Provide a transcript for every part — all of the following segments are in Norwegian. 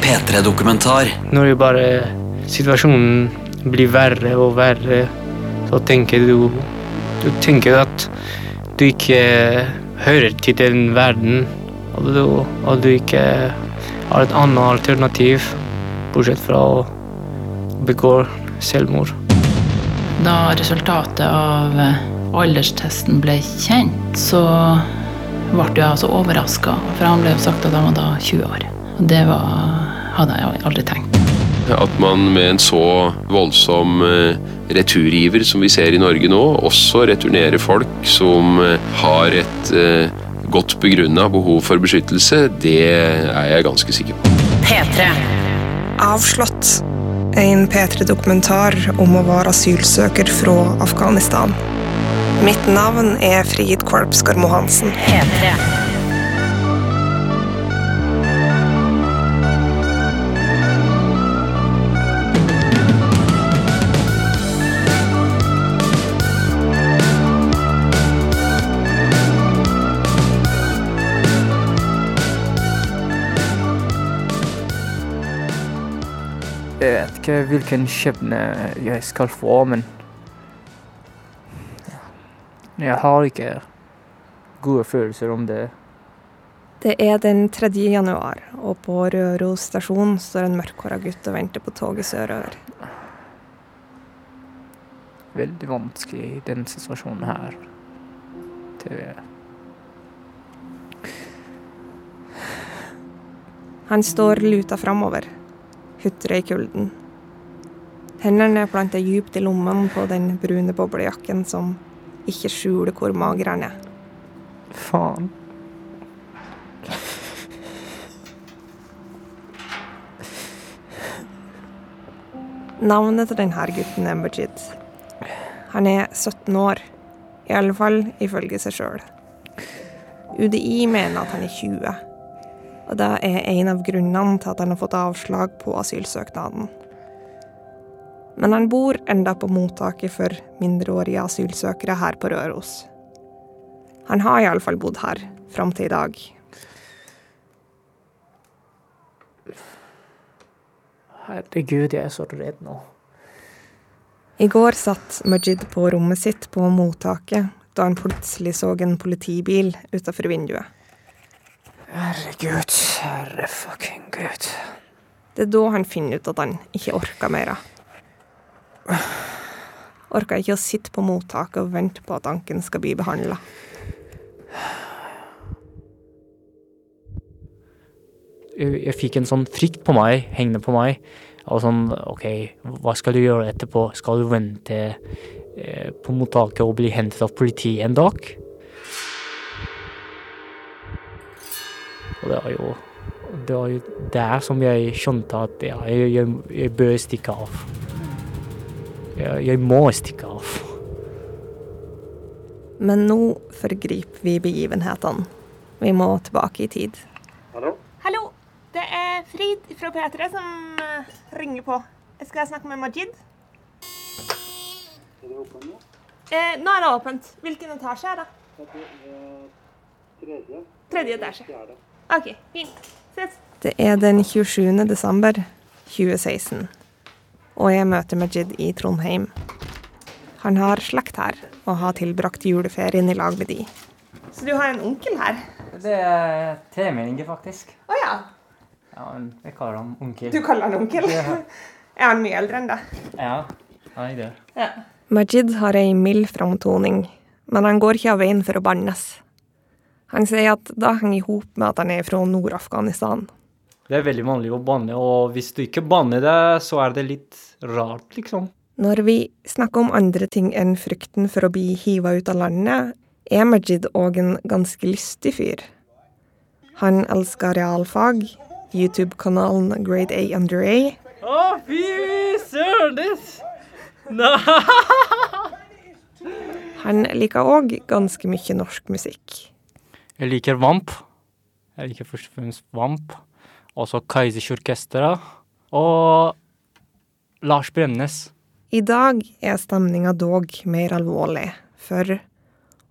P3-dokumentar. Når jo bare situasjonen blir verre og verre, så tenker du Du tenker at du ikke hører til den verden, og du, og du ikke har et annet alternativ, bortsett fra å begå selvmord. Da resultatet av eh, alderstesten ble kjent, så ble jeg altså overraska. For han ble jo sagt at han var da 20 år. Det var, hadde jeg aldri tenkt. At man med en så voldsom eh, returiver som vi ser i Norge nå, også returnerer folk som eh, har et eh, godt begrunna behov for beskyttelse, det er jeg ganske sikker på. P3. Avslått. En P3-dokumentar om å være asylsøker fra Afghanistan. Mitt navn er Frid Kvalpskar Mohansen. Jeg vet ikke hvilken skjebne jeg skal få, men Jeg har ikke gode følelser om det. Det er den 3. januar, og på Røros stasjon står en mørkhåra gutt og venter på toget sørover. Veldig vanskelig i denne situasjonen her. Det Han står luta framover, hutrer i kulden. Hendene planta djupt i lommene på den brune boblejakken som ikke skjuler hvor mager han er. Faen. Navnet til denne gutten er Mujid. Han er 17 år, i alle fall ifølge seg sjøl. UDI mener at han er 20, og det er en av grunnene til at han har fått avslag på asylsøknaden. Men han bor enda på mottaket for mindreårige asylsøkere her på Røros. Han har iallfall bodd her fram til i dag. Herregud, jeg er så redd nå. I går satt Majid på rommet sitt på mottaket da han plutselig så en politibil utafor vinduet. Herregud, herre fucking gud. Det er da han finner ut at han ikke orker mer. Orker ikke å sitte på mottaket og vente på at anken skal bli behandla. Jeg, jeg fikk en sånn frykt på meg, hengende på meg. Og sånn, OK, hva skal du gjøre etterpå? Skal du vente eh, på mottaket og bli hentet av politiet en dag? Og det var jo det var jo der som jeg skjønte at ja, jeg, jeg, jeg bør stikke av. Jeg, jeg må stikke av. Men nå forgriper vi begivenhetene. Vi må tilbake i tid. Hallo, Hallo. det er Frid fra P3 som eh, ringer på. Jeg skal snakke med Majid. Er det åpent nå? Eh, nå er det åpent. Hvilken etasje er det? Tredje. Tredje etasje. OK, fint. Ses. Det er den 27. desember 2016, og jeg møter Majid i Trondheim. Han har slekt her, og har tilbrakt juleferien i lag med de. Så du har en onkel her? Det er tremenninger, faktisk. Å ja. Ja, jeg kaller ham onkel. Du kaller han onkel? Ja. er han mye eldre enn deg? Ja, han er det. Ja. Majid har ei mild framtoning, men han går ikke av veien for å bannes. Han sier at det henger i hop med at han er fra Nord-Afghanistan. Det er veldig vanlig å banne, og hvis du ikke banner det, så er det litt rart, liksom. Når vi snakker om andre ting enn frykten for å bli hiva ut av landet, er Majid òg en ganske lystig fyr. Han elsker realfag, YouTube-kanalen Grade A Under A, Å, fy søren! Det Han liker òg ganske mye norsk musikk. Jeg liker Vamp. Jeg liker først og fremst Vamp. Også Kaizers Orkestra. Og Lars Bremnes. I dag er stemninga dog mer alvorlig, for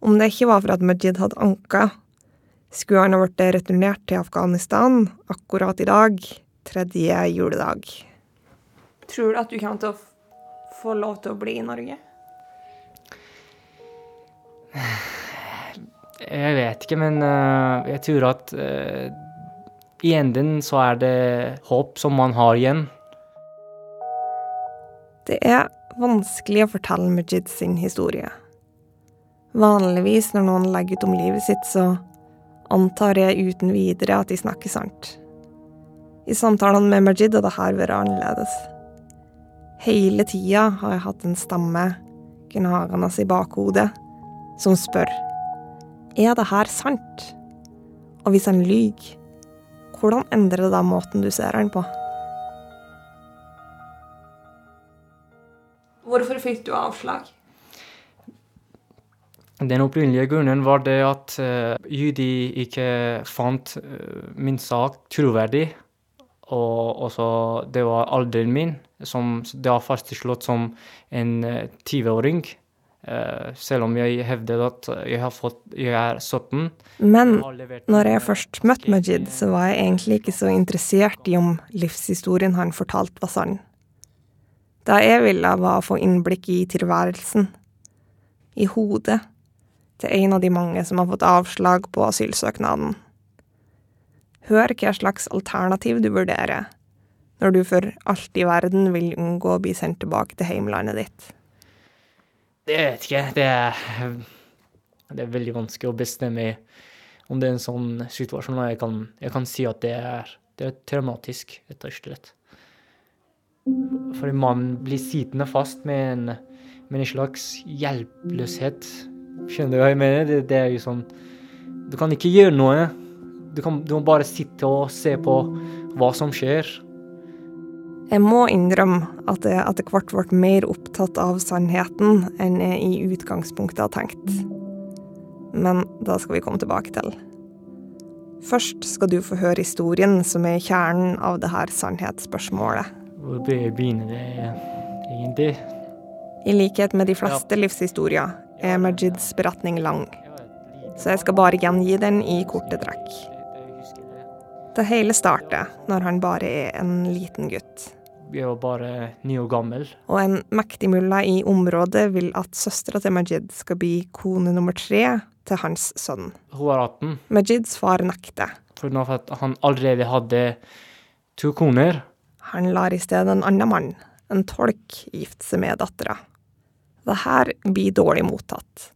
om det ikke var for at Majid hadde anka, skulle han ha blitt returnert til Afghanistan akkurat i dag, tredje juledag. Tror du at du kommer til å få lov til å bli i Norge? Jeg vet ikke, men eh, jeg tror at eh, i enden så er det håp som man har igjen. Det er vanskelig å fortelle Majid sin historie. Vanligvis når noen legger ut om livet sitt, så antar jeg uten videre at de snakker sant. I samtalene med Majid har dette vært annerledes. Hele tida har jeg hatt en stemme gnagende i bakhodet som spør er det her sant? Og hvis han lyver, hvordan endrer det da måten du ser han på? Hvorfor fikk du avslag? Den opprinnelige grunnen var det at uh, UDI ikke fant eh, min sak troverdig. Og også det var alderen min, som det var fastslått som en uh, 20-åring. Eh, selv om jeg hevder at jeg, har fått, jeg er 17. Men Når jeg først møtte Majid, så var jeg egentlig ikke så interessert i om livshistorien han fortalte var sann. Det jeg ville, var å få innblikk i tilværelsen. I hodet til en av de mange som har fått avslag på asylsøknaden. Hør hva slags alternativ du vurderer, når du for alt i verden vil unngå å bli sendt tilbake til heimlandet ditt. Jeg vet ikke. Det er, det er veldig vanskelig å bestemme om det er en sånn situasjon. Jeg kan, jeg kan si at det er, det er traumatisk, rett og slett. Fordi man blir sittende fast med en, med en slags hjelpeløshet. Skjønner du hva jeg mener? Det, det er jo sånn Du kan ikke gjøre noe. Du, kan, du må bare sitte og se på hva som skjer. Jeg må innrømme at jeg etter hvert ble mer opptatt av sannheten enn jeg i utgangspunktet har tenkt. Men det skal vi komme tilbake til. Først skal du få høre historien som er kjernen av det her sannhetsspørsmålet. Hvor begynner det egentlig? I likhet med de fleste livshistorier er Majids beretning lang, så jeg skal bare gjengi den i korte trekk. Det hele starter når han bare er en liten gutt. Jeg var bare ni år gammel. Og en mektig mulla i området vil at søstera til Majid skal bli kone nummer tre til hans sønn. Hun er 18. Majids far nekter. Nå at han allerede hadde to koner. Han lar i stedet en annen mann, en tolk, gifte seg med dattera. Det her blir dårlig mottatt.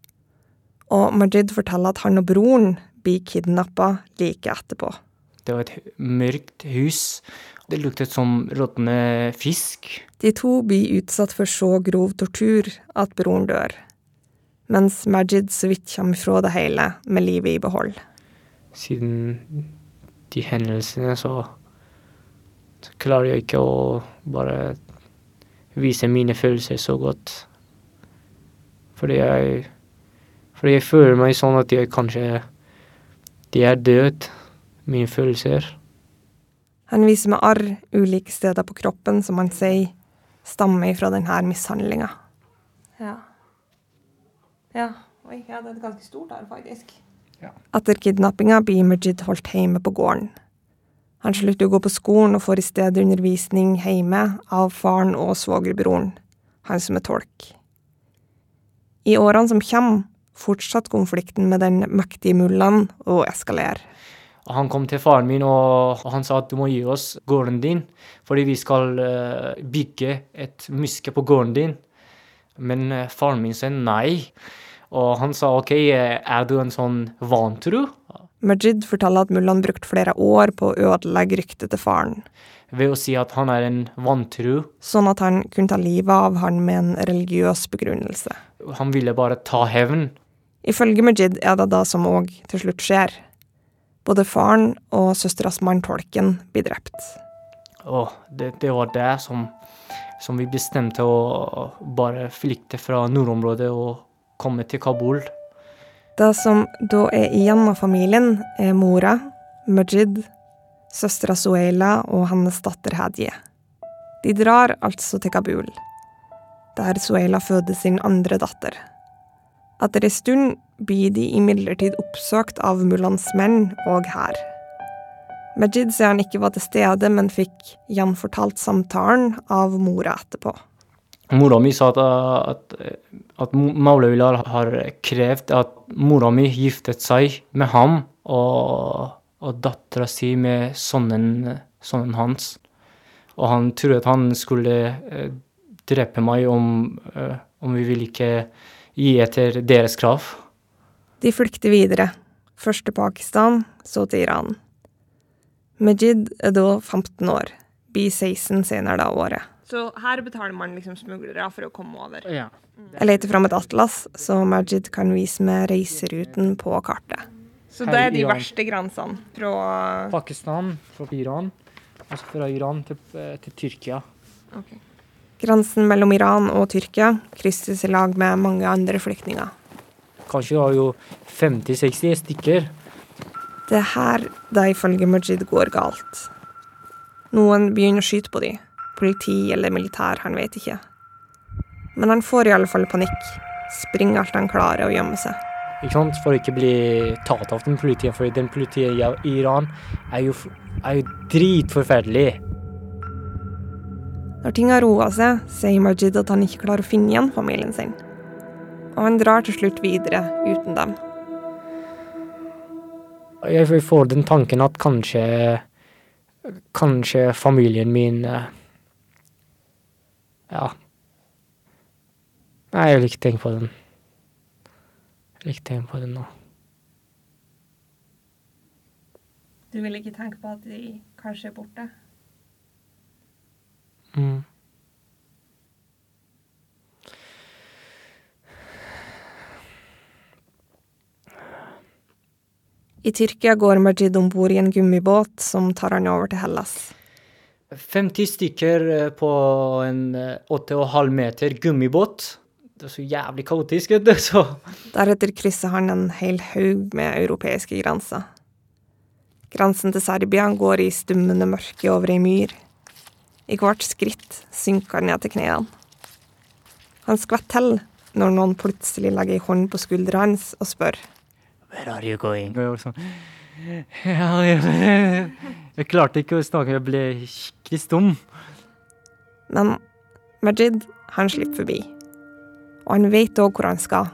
Og Majid forteller at han og broren blir kidnappa like etterpå. Det var et mørkt hus. Det luktet som råtne fisk. De to blir utsatt for så grov tortur at broren dør, mens Majid så vidt kommer fra det hele med livet i behold. Siden de hendelsene så, så klarer jeg ikke å bare vise mine følelser så godt. Fordi jeg Fordi jeg føler meg sånn at jeg kanskje De er død, mine følelser. Han viser med arr ulike steder på kroppen som han sier stammer fra denne mishandlinga. Ja. Ja. Oi, ja, det er et ganske stort her, faktisk. Etter kidnappinga blir Majid holdt hjemme på gården. Han slutter å gå på skolen og får i stedet undervisning hjemme av faren og svogerbroren, han som er tolk. I årene som kommer, fortsetter konflikten med den mektige mullaen å eskalere. Han kom til faren min og han sa at du må gi oss gården din, fordi vi skal eh, bygge et muske på gården din. Men eh, faren min sa nei. Og han sa OK, eh, er du en sånn vantro? Majid forteller at mullaen brukte flere år på å ødelegge ryktet til faren, Ved å si at han er en vantro. sånn at han kunne ta livet av han med en religiøs begrunnelse. Han ville bare ta hevn. Ifølge Majid er det det som òg til slutt skjer. Både faren og søsteras mann tolken blir drept. Oh, det, det var det som, som vi bestemte å bare flykte fra nordområdet og komme til Kabul. Det som da er igjen av familien, er mora, Majid, søstera Suela og hennes datter Hadje. De drar altså til Kabul, der Suela føder sin andre datter. Etter ei stund blir de imidlertid oppsøkt av mullans menn og hær. Majid sier han ikke var til stede, men fikk gjenfortalt samtalen av mora etterpå. Mora mi sa at, at, at Maula Bilal har krevd at mora mi giftet seg med ham, og, og dattera si med sønnen, sønnen hans. Og han trodde at han skulle eh, drepe meg om, eh, om vi ville ikke gi etter deres krav. De flykter videre, først til Pakistan, så til Iran. Majid er da 15 år, blir 16 senere det året. Så her betaler man liksom smuglere for å komme over. Ja. Jeg leter fram et atlas, så Majid kan vise meg reiseruten på kartet. Så det er de verste grensene fra Pakistan fra Iran, og så fra Iran til, eh, til Tyrkia. Okay. Grensen mellom Iran og Tyrkia krysses i lag med mange andre flyktninger. Kanskje har jo 50-60 stykker. Det er her det ifølge Majid går galt. Noen begynner å skyte på dem. Politi eller militær, han vet ikke. Men han får i alle fall panikk. Springer alt han klarer og gjemmer seg. Ikke sant? For å ikke bli tatt av den politiet, for den politiet i Iran er jo, er jo dritforferdelig. Når ting har roa seg, sier Majid at han ikke klarer å finne igjen familien sin. Og han drar til slutt videre uten dem. Jeg får den tanken at kanskje Kanskje familien min eh, Ja. Nei, jeg vil ikke tenke på den. Jeg vil ikke tenke på den nå. Du vil ikke tenke på at de kanskje er borte? Mm. I Tyrkia går Majid om bord i en gummibåt som tar han over til Hellas. 50 stykker eh, på en eh, 8,5 meter gummibåt. Det er så jævlig kaotisk, du. Så Deretter krysser han en hel haug med europeiske grenser. Grensen til Serbia går i stummende mørke over ei myr. I hvert skritt synker han ned til knærne. Han skvetter til når noen plutselig legger ei hånd på skuldra hans og spør. Where are you going? Og jeg var sånn, ja, jeg, jeg klarte ikke å snakke, jeg ble skikkelig stum. Men Majid, han slipper forbi. Og han vet òg hvor han skal.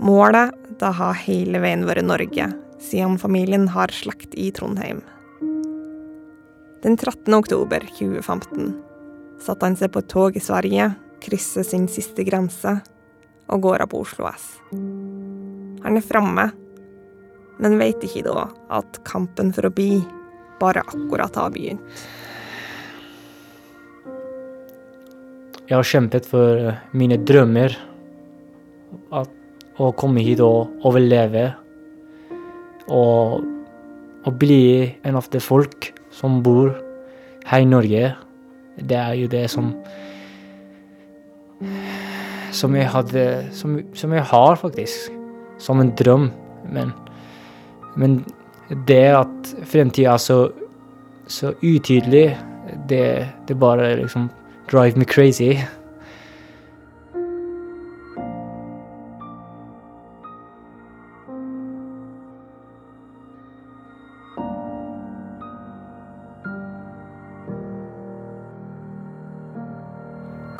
Målet da har hele veien vært Norge, siden familien har slekt i Trondheim. Den 13. oktober 2015 satte han seg på et tog i Sverige, krysser sin siste grense og går av på Oslo S. Han er framme, men vet ikke da at kampen for å bli bare akkurat har begynt. Jeg har kjempet for eh, mine drømmer. At, å komme hit og overleve. Og, og bli en av de folk som bor her i Norge. Det er jo det som Som jeg hadde Som, som jeg har, faktisk. Som en drøm. Men, men det at fremtida er så, så utydelig, det, det bare liksom drive me crazy.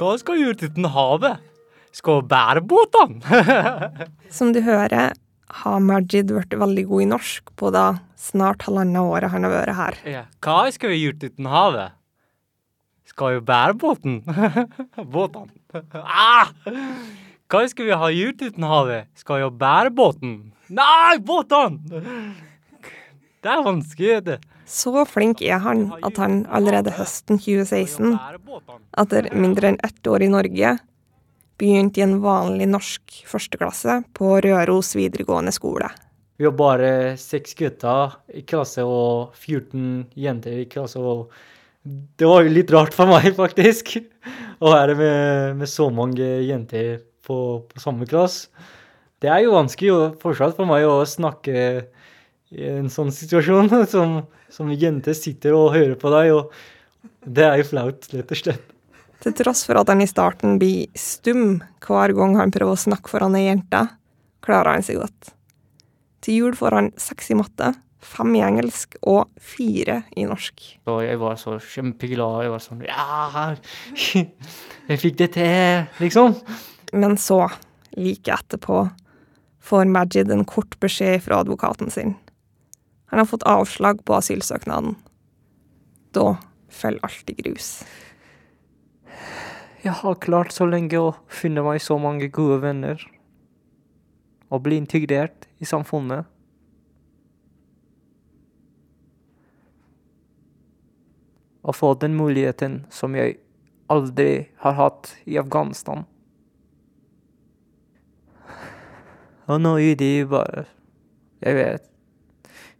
Hva skal jeg gjøre uten havet? Skal bære båtene? Som du hører, har Majid blitt veldig god i norsk på det snart halvannet året han har vært her. ja. Hva skal vi gjort uten havet? Skal vi bære båten? båtene. Ah! Hva skal vi ha gjort uten havet? Skal vi bære båten? Nei, båtene! Det er vanskelig, vet du. Så flink er han at han allerede høsten 2016, etter mindre enn ett år i Norge, begynte i en vanlig norsk førsteklasse på Røros videregående skole. Vi var bare seks gutter i klasse og 14 jenter i klasse. og Det var jo litt rart for meg, faktisk, å være med, med så mange jenter på, på samme klasse. Det er jo vanskelig fortsatt for meg å snakke i en sånn situasjon som, som jente sitter og hører på deg, og det er jo flaut, rett og slett. Til tross for at han i starten blir stum hver gang han prøver å snakke foran ei jente, klarer han seg godt. Til jul får han seks i matte, fem i engelsk og fire i norsk. Og jeg var så kjempeglad. Jeg var sånn Ja! Jeg fikk det til, liksom. Men så, like etterpå, får Majid en kort beskjed fra advokaten sin. Han har fått avslag på asylsøknaden. Da faller alt i grus. Jeg har klart så lenge å finne meg så mange gode venner. Og bli integrert i samfunnet. Å få den muligheten som jeg aldri har hatt i Afghanistan. Og nå er de bare Jeg vet.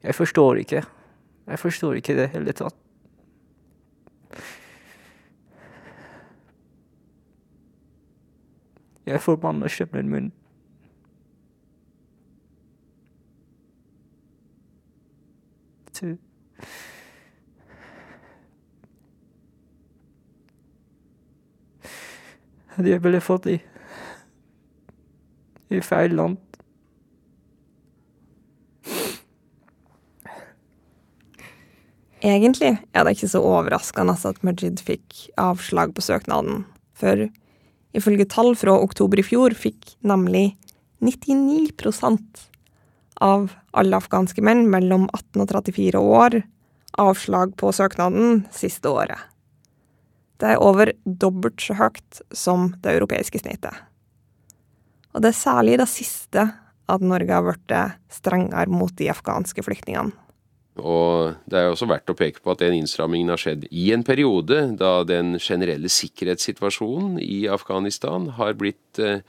Jeg forstår ikke. Jeg forstår ikke det hele tatt. Jeg forbanner skjebnen min. Til Hadde jeg ble fått i i feil land. Egentlig er det ikke så overraskende at Majid fikk avslag på søknaden, for ifølge tall fra oktober i fjor fikk nemlig 99% av alle afghanske menn mellom 18 og 34 år avslag på søknaden siste året. Det er over dobbelt så høyt som det europeiske snittet. Og det er særlig det siste at Norge har blitt strengere mot de afghanske flyktningene. Og det er også verdt å peke på at den innstrammingen har skjedd i en periode da den generelle sikkerhetssituasjonen i Afghanistan har blitt eh,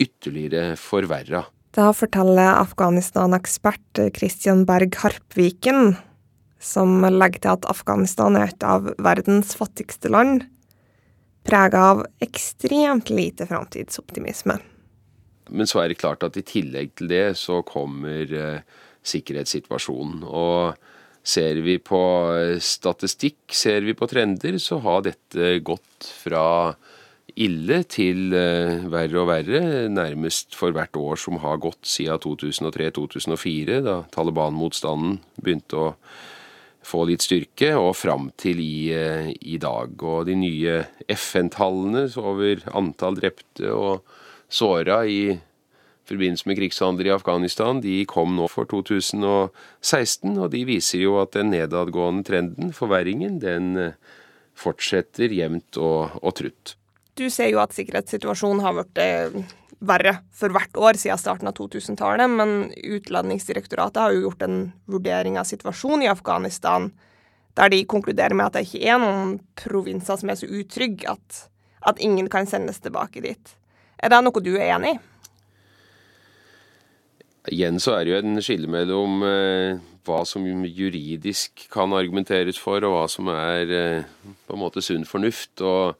ytterligere forverra. Da forteller Afghanistan-ekspert Christian Berg Harpviken, som legger til at Afghanistan er et av verdens fattigste land, prega av ekstremt lite framtidsoptimisme. Men så er det klart at i tillegg til det så kommer eh, sikkerhetssituasjonen. Og ser vi på statistikk, ser vi på trender, så har dette gått fra ille til uh, verre og verre, nærmest for hvert år som har gått siden 2003-2004, da Taliban-motstanden begynte å få litt styrke, og fram til i, uh, i dag. Og de nye FN-tallene over antall drepte og såra i forbindelse med krigshandler i Afghanistan, de kom nå for 2016, og de viser jo at den nedadgående trenden, forverringen, den eh, fortsetter jevnt og, og trutt. Du ser jo at sikkerhetssituasjonen har blitt eh, verre for hvert år siden starten av 2000-tallet, men Utlendingsdirektoratet har jo gjort en vurdering av situasjonen i Afghanistan der de konkluderer med at det ikke er noen provinser som er så utrygge at, at ingen kan sendes tilbake dit. Er det noe du er enig i? Igjen så er det jo en skille mellom eh, hva som juridisk kan argumenteres for, og hva som er eh, på en måte sunn fornuft. og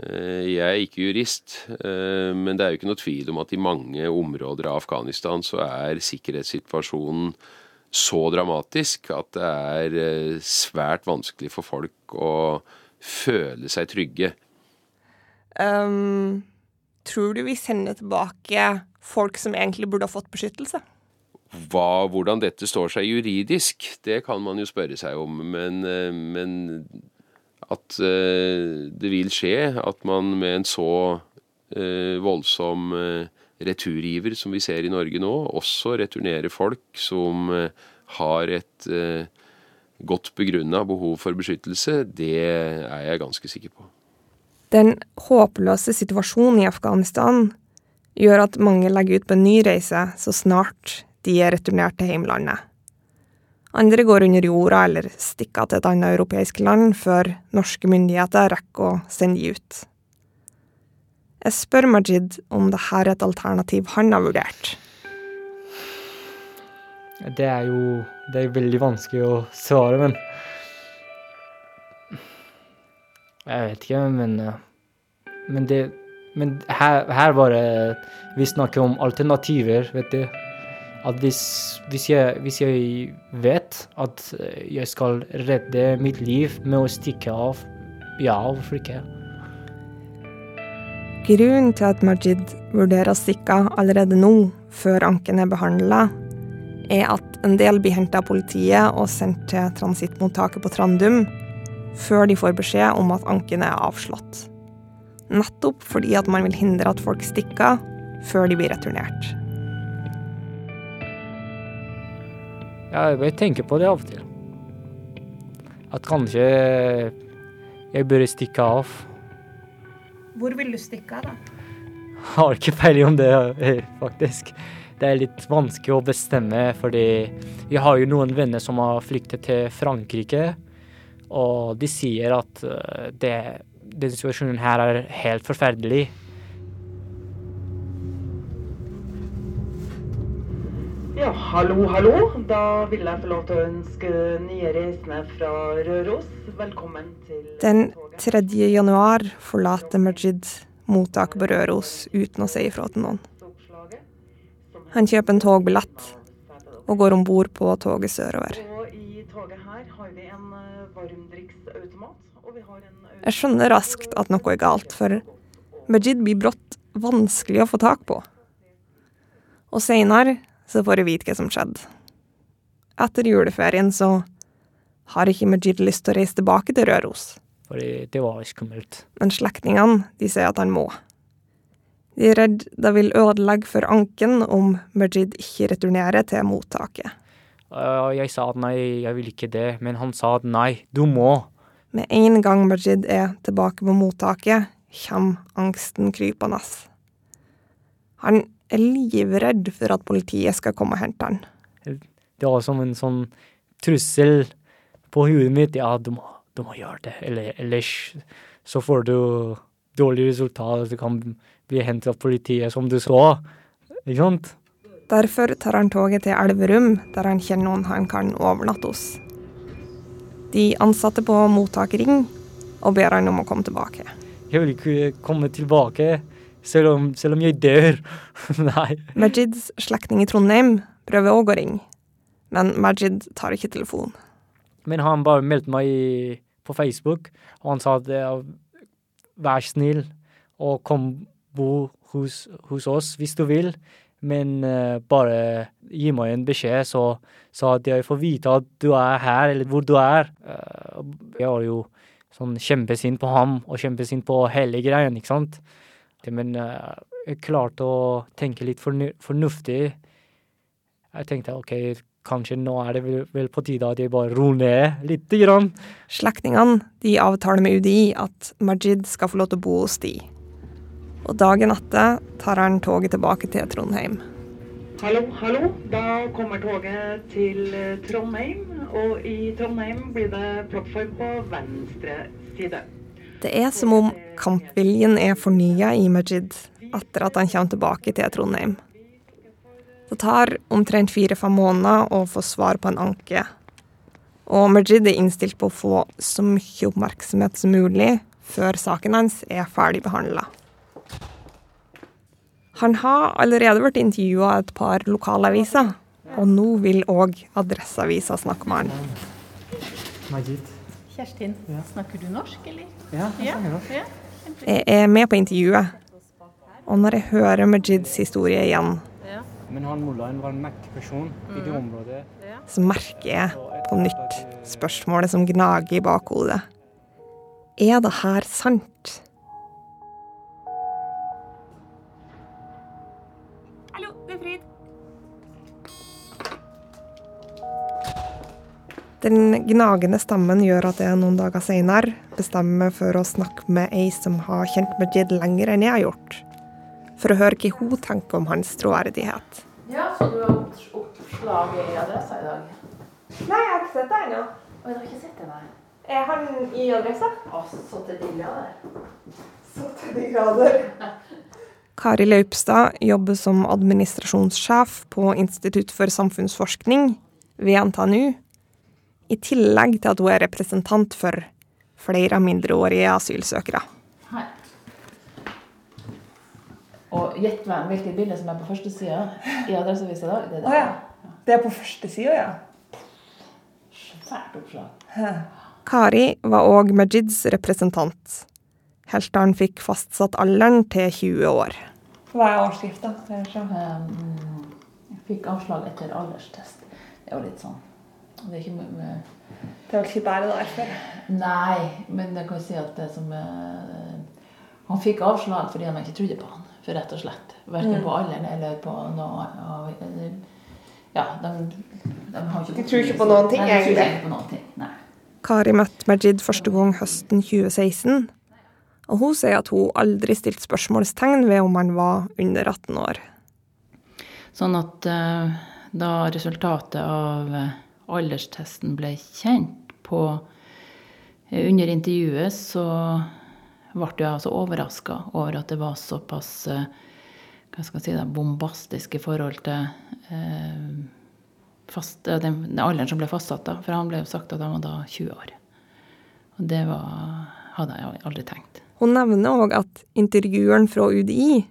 eh, Jeg er ikke jurist, men det er jo ikke noe tvil om at i mange områder av Afghanistan så er sikkerhetssituasjonen så dramatisk at det er svært vanskelig for folk å føle seg trygge. Um, tror du vi sender tilbake folk som egentlig burde ha fått beskyttelse? Hva, hvordan dette står seg juridisk, det kan man jo spørre seg om. Men, eh, men at uh, det vil skje at man med en så uh, voldsom returgiver som vi ser i Norge nå, også returnerer folk som har et godt begrunna behov for beskyttelse, det er jeg ganske sikker på. Den håpløse situasjonen i Afghanistan gjør at mange legger ut på en ny reise så snart de er returnert til heimlandet. Andre går under jorda eller stikker til et annet europeisk land før norske myndigheter rekker å sende de ut. Jeg spør Majid om dette er et alternativ han har vurdert. Det er jo det er veldig vanskelig å svare, men Jeg vet ikke, men Men, det, men her, her var det Vi snakker om alternativer, vet du. At hvis, hvis, jeg, hvis jeg vet at jeg skal redde mitt liv med å stikke av, ja, hvorfor ikke? Grunnen til at Majid vurderer å stikke av allerede nå, før anken er behandla, er at en del blir henta av politiet og sendt til transittmottaket på Trandum før de får beskjed om at anken er avslått. Nettopp fordi at man vil hindre at folk stikker før de blir returnert. Ja, jeg tenker på det av og til. At kanskje jeg bør stikke av. Hvor vil du stikke av, da? Har ikke peiling om det, faktisk. Det er litt vanskelig å bestemme, fordi jeg har jo noen venner som har flyktet til Frankrike, og de sier at eh, det, den situasjonen her er helt forferdelig. Ja, hallo, hallo. Da vil jeg få lov til å ønske nye reisende fra Røros velkommen til Den 3. januar forlater Majid mottaket på Røros uten å si ifra til noen. Han kjøper en togbillett og går om bord på toget sørover. Toget her har vi en eh, varmdrikksautomat, og vi har en Jeg skjønner raskt at noe er galt, for Majid blir brått vanskelig å få tak på. Og seinere så får jeg vite hva som skjedde. Etter juleferien så har ikke Majid lyst til å reise tilbake til Røros, Fordi det var skummelt. men slektningene de sier at han må. De er redd det vil ødelegge for anken om Majid ikke returnerer til mottaket. Og jeg sa at nei, jeg vil ikke det, men han sa at nei, du må. Med en gang Majid er tilbake på mottaket, kommer angsten krypende. Han er livredd for at politiet skal komme og hente han. Det var som en sånn trussel på huet mitt. Ja, du må, du må gjøre det, eller ellers så får du dårlig resultat. Du kan bli hentet av politiet, som du så. Ikke sant? Derfor tar han toget til Elverum, der han kjenner noen han kan overnatte hos. De ansatte på mottaket ringer og ber han om å komme tilbake. Jeg vil ikke komme tilbake, selv om, selv om jeg dør. nei. Majids slektning i Trondheim prøver òg å ringe, men Majid tar ikke telefonen. Men han bare meldte meg på Facebook, og han sa at vær snill og kom bo hos, hos oss hvis du vil, men eh, bare gi meg en beskjed, så, så at jeg får vite at du er her, eller hvor du er. Eh, jeg var jo sånn kjempesint på ham, og kjempesint på hele greien, ikke sant? Men eh, jeg klarte å tenke litt fornu fornuftig. Jeg tenkte ok, kanskje nå er det vel på tide at jeg bare roer ned lite grann. Slektningene de avtaler med UDI at Majid skal få lov til å bo hos de. Og dagen etter tar han toget tilbake til Trondheim. Hallo, hallo. Da kommer toget til eh, Trondheim, og i Trondheim blir det plattform på venstre side. Det er som om kampviljen er fornya i Majid etter at han kommer tilbake til Trondheim. Det tar omtrent fire-fem måneder å få svar på en anke. Og Majid er innstilt på å få så mye oppmerksomhet som mulig før saken hans er ferdig behandla. Han har allerede vært intervjua av et par lokalaviser, og nå vil òg Adresseavisa snakke med han. Majid. Kjerstin, snakker du norsk, eller? Ja, jeg Ja. ja. Jeg er med på intervjuet, og når jeg hører Majids historie igjen, Men han mullaen var en mektig person i det området. så merker jeg på nytt spørsmålet som gnager i bakhodet. Er det her sant? Den gnagende stemmen gjør at jeg noen dager seinere bestemmer meg for å snakke med ei som har kjent Majid lenger enn jeg har gjort, for å høre hva hun tenker om hans troverdighet. Ja, så du har oppslag i adressa i dag? Nei, jeg har ikke sett deg ennå. Oi, jeg har ikke sett det, nei. Er han i adressa? Å, så til de grader. Så til de grader. Kari Laupstad jobber som administrasjonssjef på Institutt for samfunnsforskning ved NTNU, i tillegg til at hun er representant for flere mindreårige asylsøkere. Hei. Og gjett hvem, hvilket bilde som er på første sida i Adresseavisa i dag. Det er oh, ja. Det er på første sida, ja. Svært oppslag. Kari var òg Majids representant, helt til han fikk fastsatt alderen til 20 år. Hva er årsskrifta? Um, fikk avslag etter alderstest. Det er jo litt sånn Det er ikke mye med Det er vel ikke bare derfor. Nei, men jeg kan si at det som eh, Han fikk avslag fordi de ikke trodde på han, for rett og slett. Verken Mm. på alderen eller på noe Ja, de, de har ikke De tror ikke på noen ting, Nei, egentlig. ikke på noen ting. Nei. Kari møtte Majid første gang høsten 2016, og hun sier at hun aldri stilte spørsmålstegn ved om han var under 18 år. Sånn at eh, da resultatet av eh, alderstesten ble kjent på eh, under intervjuet, så ble jeg altså overraska over at det var såpass eh, hva skal jeg si, bombastisk i forhold til eh, fast, den, alderen som ble fastsatt. da, For han ble jo sagt at han var da 20 år. Og det var, hadde jeg aldri tenkt. Hun nevner òg at intervjueren fra UDI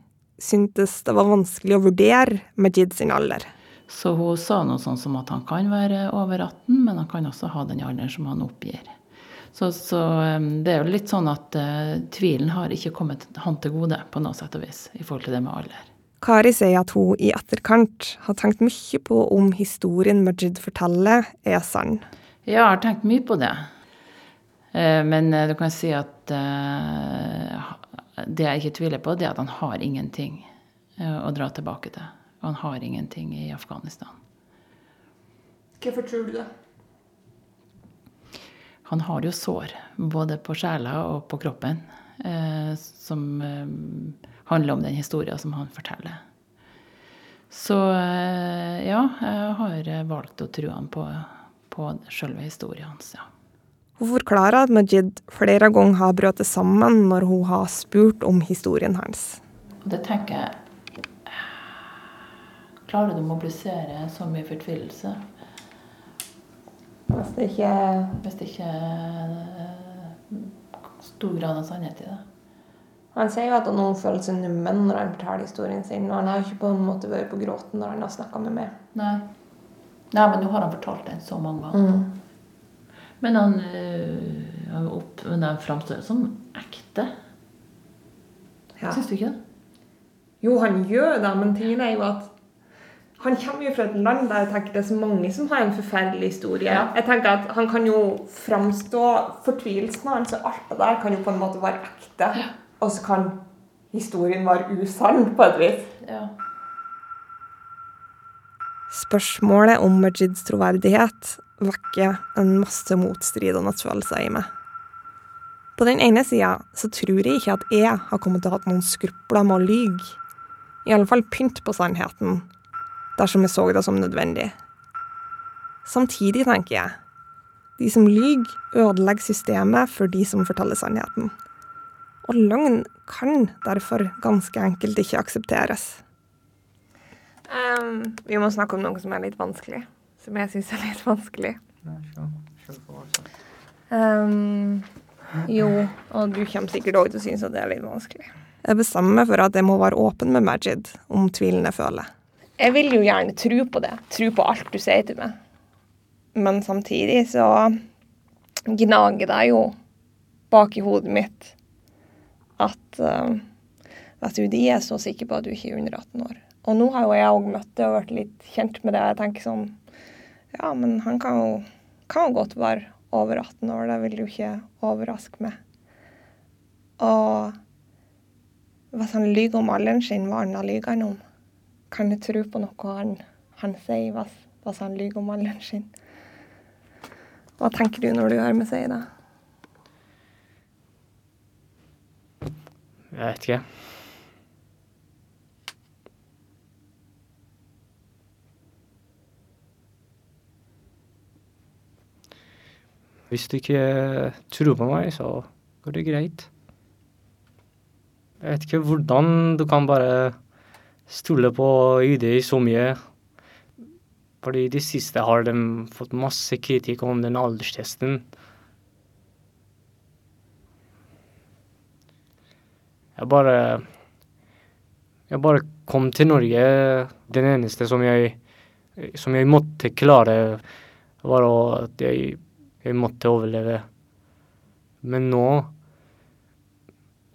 syntes det var vanskelig å vurdere Majid sin alder. Så hun sa noe sånn som at han kan være over 18, men han kan også ha den alderen som han oppgir. Så, så det er jo litt sånn at uh, tvilen har ikke kommet han til gode på noe sett og vis i forhold til det med alder. Kari sier at hun i etterkant har tenkt mye på om historien Majid forteller, er sann. Ja, jeg har tenkt mye på det. Eh, Men eh, du kan si at det jeg ikke tviler på, det er at han har ingenting å dra tilbake til. Han har ingenting i Afghanistan. Hvorfor tror du det? Han har jo sår, både på sjela og på kroppen, eh, som eh, handler om den historien som han forteller. Så eh, ja, jeg har valgt å tro han på, på selve historien hans, ja. Hun forklarer at Majid flere ganger har brutt sammen når hun har spurt om historien hans. Det tenker jeg Klarer du å mobilisere så mye fortvilelse Hvis det ikke hvis det ikke er stor grad av sannhet i det? Han sier jo at noen føler seg nummen når han forteller historien sin, og han har jo ikke på en måte vært på gråten når han har snakka med meg. Nei. Nei, men nå har han fortalt den så mange ganger. Men han, øh, han, opp, men han framstår som ekte. Ja. Syns du ikke det? Jo, han gjør det, men tingen er jo at han kommer jo fra et land der jeg tenker det er så mange som har en forferdelig historie. Ja. Jeg tenker at Han kan jo framstå Fortvilelsen hans og alt det der kan jo på en måte være ekte. Og så kan historien være usann, på et vis. Ja. Spørsmålet om Majids troverdighet vekker en masse motstridende følelser i meg. På den ene sida så tror jeg ikke at jeg har kommet til å ha hatt noen skrupler med å lyge. I alle fall pynt på sannheten, dersom jeg så det som nødvendig. Samtidig tenker jeg de som lyver, ødelegger systemet for de som forteller sannheten. Og løgn kan derfor ganske enkelt ikke aksepteres. vi må snakke om noe som er litt vanskelig. Som jeg syns er litt vanskelig. Um, jo, og du kommer sikkert òg til å synes at det er litt vanskelig. Jeg bestemmer meg for at jeg må være åpen med Majid om tvilen jeg føler. Jeg vil jo gjerne tro på det. Tro på alt du sier til meg. Men samtidig så gnager det jo bak i hodet mitt at uh, du, de er så sikker på at du ikke er under 18 år. Og nå har jo jeg òg møtt det og vært litt kjent med det. Jeg tenker sånn Ja, men han kan jo, kan jo godt være over 18 år. Det vil jo ikke overraske meg. Og hvis han lyver om alderen sin, hva annet lyver han om? Kan jeg tro på noe han, han sier hvis, hvis han lyver om alderen sin? Hva tenker du når du hører meg si det? Jeg vet ikke. Hvis du ikke tror på meg, så går det greit. Jeg vet ikke hvordan du kan bare stole på UD så mye. Fordi i det siste har de fått masse kritikk om den alderstesten. Jeg bare Jeg bare kom til Norge. Den eneste som jeg som jeg måtte klare, var at jeg, jeg måtte overleve. Men nå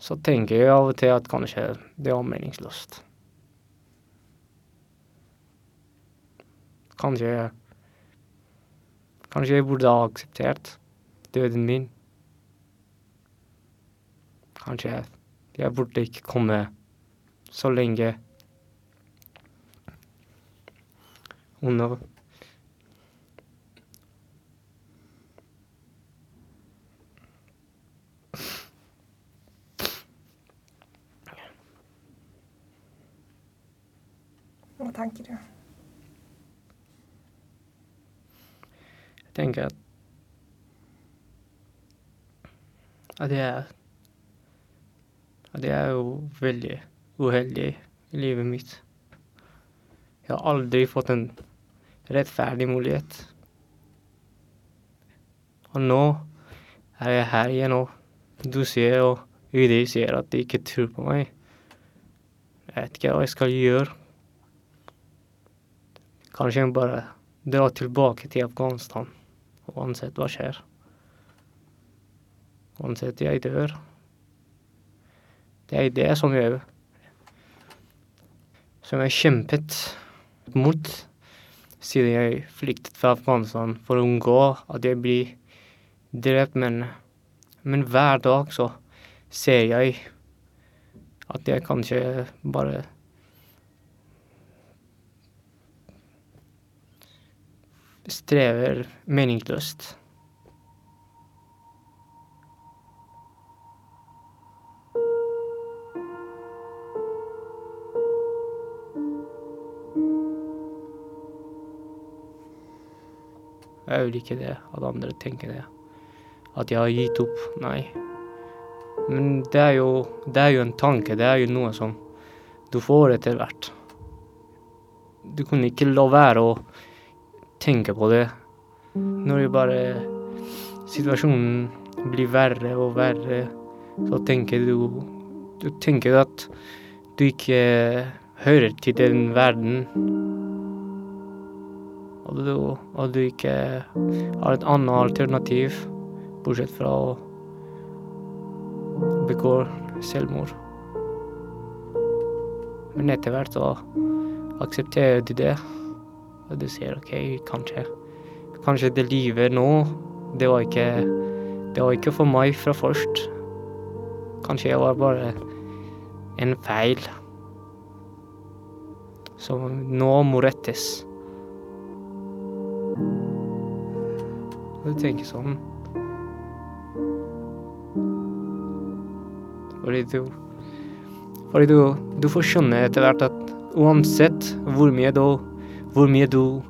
så tenker jeg av og til at kanskje det var meningsløst. Kanskje Kanskje jeg burde ha akseptert døden min. Kanskje jeg burde ikke komme så lenge under Hva tenker du? Tenker at at jeg at jeg er jo veldig uheldig i livet mitt. Jeg har aldri fått en rettferdig mulighet. Og nå er jeg her igjen, og du sier, og UD sier at de ikke tror på meg. Jeg vet ikke hva jeg skal gjøre. Kanskje jeg bare drar tilbake til Afghanistan, uansett hva skjer. Uansett jeg dør. Det er det som jeg Som jeg kjempet mot siden jeg flyktet fra Afghanistan for å unngå at jeg blir drept, men, men hver dag så ser jeg at jeg kanskje bare strever meningsløst. Jeg vil ikke det, at andre tenker det. At jeg har gitt opp. Nei. Men det er jo, det er jo en tanke, det er jo noe som du får etter hvert. Du kunne ikke la være å tenke på det. Når jeg bare Situasjonen blir verre og verre, så tenker du Du tenker at du ikke hører til den verden. Og du, og du ikke har et annet alternativ, bortsett fra å begå selvmord. Men etter hvert så aksepterer du det, og du sier OK, kanskje Kanskje det livet nå, det var ikke Det var ikke for meg fra først. Kanskje jeg var bare en feil som nå må rettes. Og du tenker sånn Fordi du Fordi du, du får skjønne etter hvert at uansett hvor mye du Hvor mye du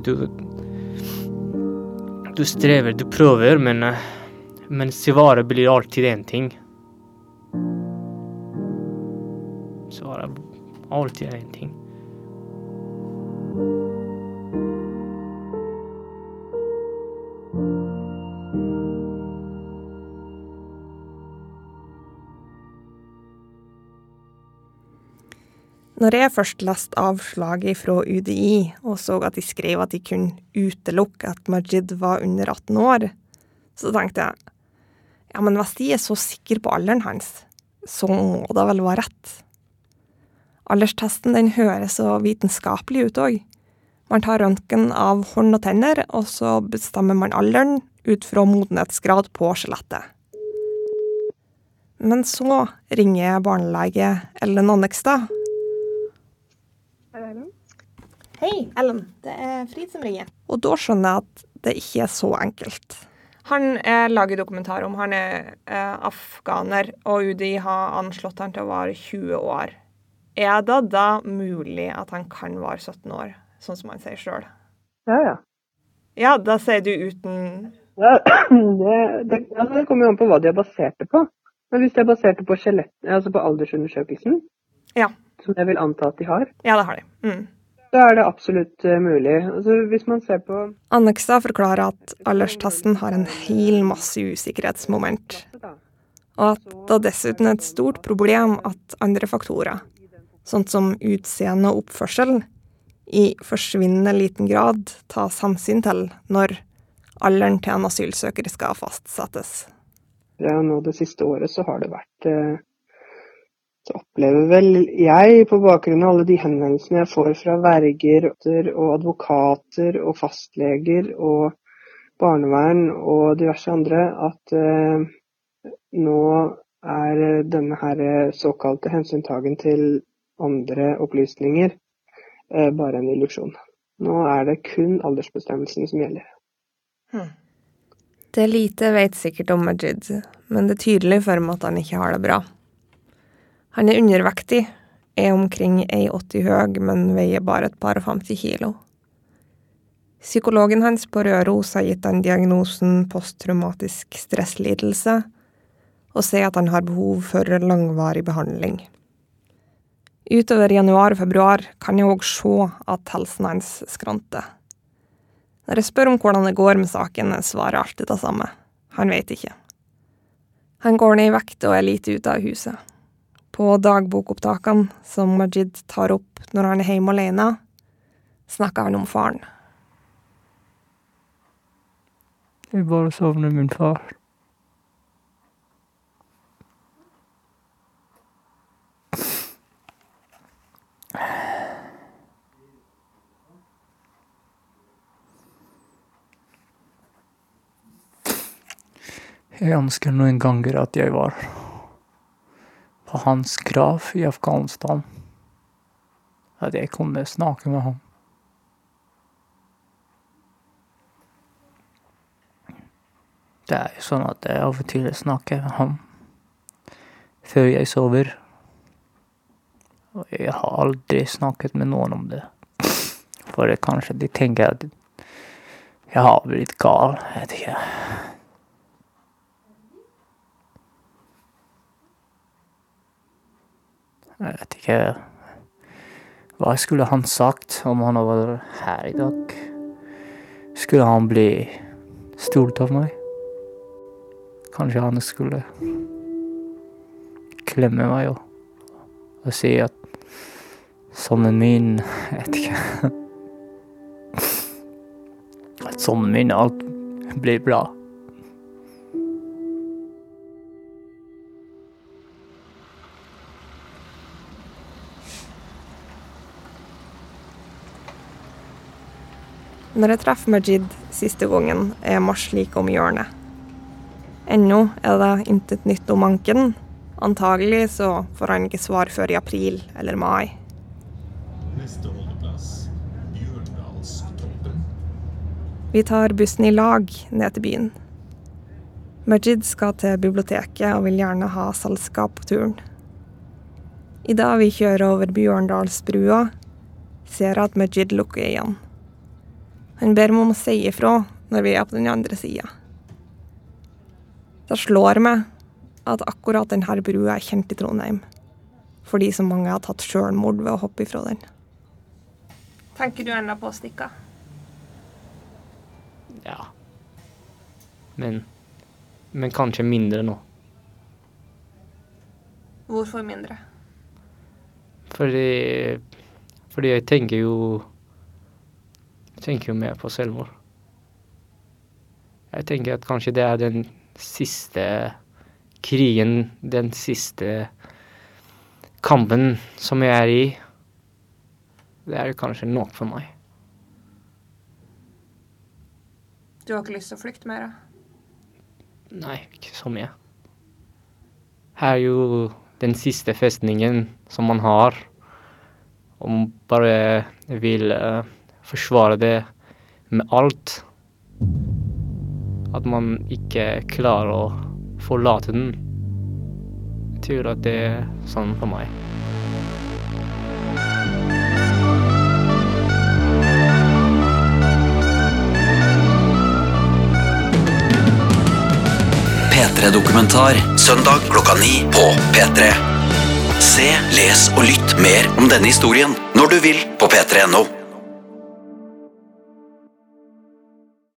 du, du strever, du prøver, men, men svaret blir alltid én ting. Svaret er alltid én ting. Når jeg først leste avslaget fra UDI og så at de skrev at de kunne utelukke at Majid var under 18 år, så tenkte jeg ja, men hvis de er så sikre på alderen hans, så må det vel være rett. Alderstesten den høres så vitenskapelig ut òg. Man tar røntgen av hånd og tenner, og så bestemmer man alderen ut fra modenhetsgrad på skjelettet. Men så ringer barnelege Ellen Annekstad Hei, Ellen. Det er Frid som ringer. Og da skjønner jeg at det ikke er så enkelt. Han eh, lager dokumentar om han er eh, afghaner, og UDI har anslått han til å være 20 år. Er det da mulig at han kan være 17 år, sånn som han sier sjøl? Ja, ja. Ja, da sier du uten ja det, det, altså det kommer jo an på hva de er basert det på. Men hvis de er basert på skjelett, altså på aldersundersøkelsen, Ja. Som jeg vil anta at de har, Ja, det har de. Mm. Da er det absolutt eh, mulig. Altså hvis man ser på Annekstad forklarer at alderstasten har en hel masse usikkerhetsmoment, og at det dessuten er et stort problem at andre faktorer, sånn som utseende og oppførsel, i forsvinnende liten grad tas hensyn til når alderen til en asylsøker skal fastsettes. ja, nå det siste året så har det vært eh, så opplever vel jeg, på bakgrunn av alle de henvendelsene jeg får fra verger og advokater og fastleger og barnevern og diverse andre, at eh, nå er denne her såkalte hensyntagen til andre opplysninger eh, bare en illusjon. Nå er det kun aldersbestemmelsen som gjelder. Hm. Det lite vet sikkert om Majid, men det er tydelig for meg at han ikke har det bra. Han er undervektig, er omkring 1,80 høy, men veier bare et par og 50 kilo. Psykologen hans på Røros har gitt han diagnosen posttraumatisk stresslidelse, og sier at han har behov for langvarig behandling. Utover januar og februar kan jeg òg se at helsen hans skranter. Når jeg spør om hvordan det går med saken, svarer alltid det samme. Han vet ikke. Han går ned i vekt og er lite ute av huset. På dagbokopptakene som Majid tar opp når han er hjemme alene, snakker han om faren. Jeg bare savner min far. Jeg ønsker noen ganger at jeg var på hans grav i Afghanistan. At jeg kunne snakke med ham. Det er jo sånn at jeg av og til snakker med ham før jeg sover. Og jeg har aldri snakket med noen om det. For kanskje de tenker at jeg har blitt gal. Jeg vet ikke. Jeg vet ikke Hva skulle han sagt om han var her i dag? Skulle han bli stolt av meg? Kanskje han skulle klemme meg og, og si at sønnen min Jeg vet ikke. At sønnen min alt blir bra. Når jeg treffer Majid siste gangen, er mars like om hjørnet. Ennå er det intet nytt om anken. Antagelig så får han ikke svar før i april eller mai. Neste holdeplass Bjørndalstoppen. Vi tar bussen i lag ned til byen. Majid skal til biblioteket og vil gjerne ha selskap på turen. Idet vi kjører over Bjørndalsbrua, ser jeg at Majid lukker øynene. Han ber meg om å si ifra når vi er på den andre sida. Det slår meg at akkurat denne brua er kjent i Trondheim, fordi så mange har tatt sjølmord ved å hoppe ifra den. Tenker du ennå på å stikke? Ja. Men Men kanskje mindre nå. Hvorfor mindre? Fordi Fordi jeg tenker jo tenker jo mer på selvmord. Jeg tenker at kanskje det er den siste krigen, den siste kampen som jeg er i. Det er kanskje nok for meg. Du har ikke lyst til å flykte mer? Nei, ikke så mye. Her er jo den siste festningen som man har. Og man bare vil uh, forsvare det med alt. At man ikke klarer å forlate den. Jeg tror at det er sånn for meg. P3-dokumentar søndag klokka ni på P3. Se, les og lytt mer om denne historien når du vil på p3.no.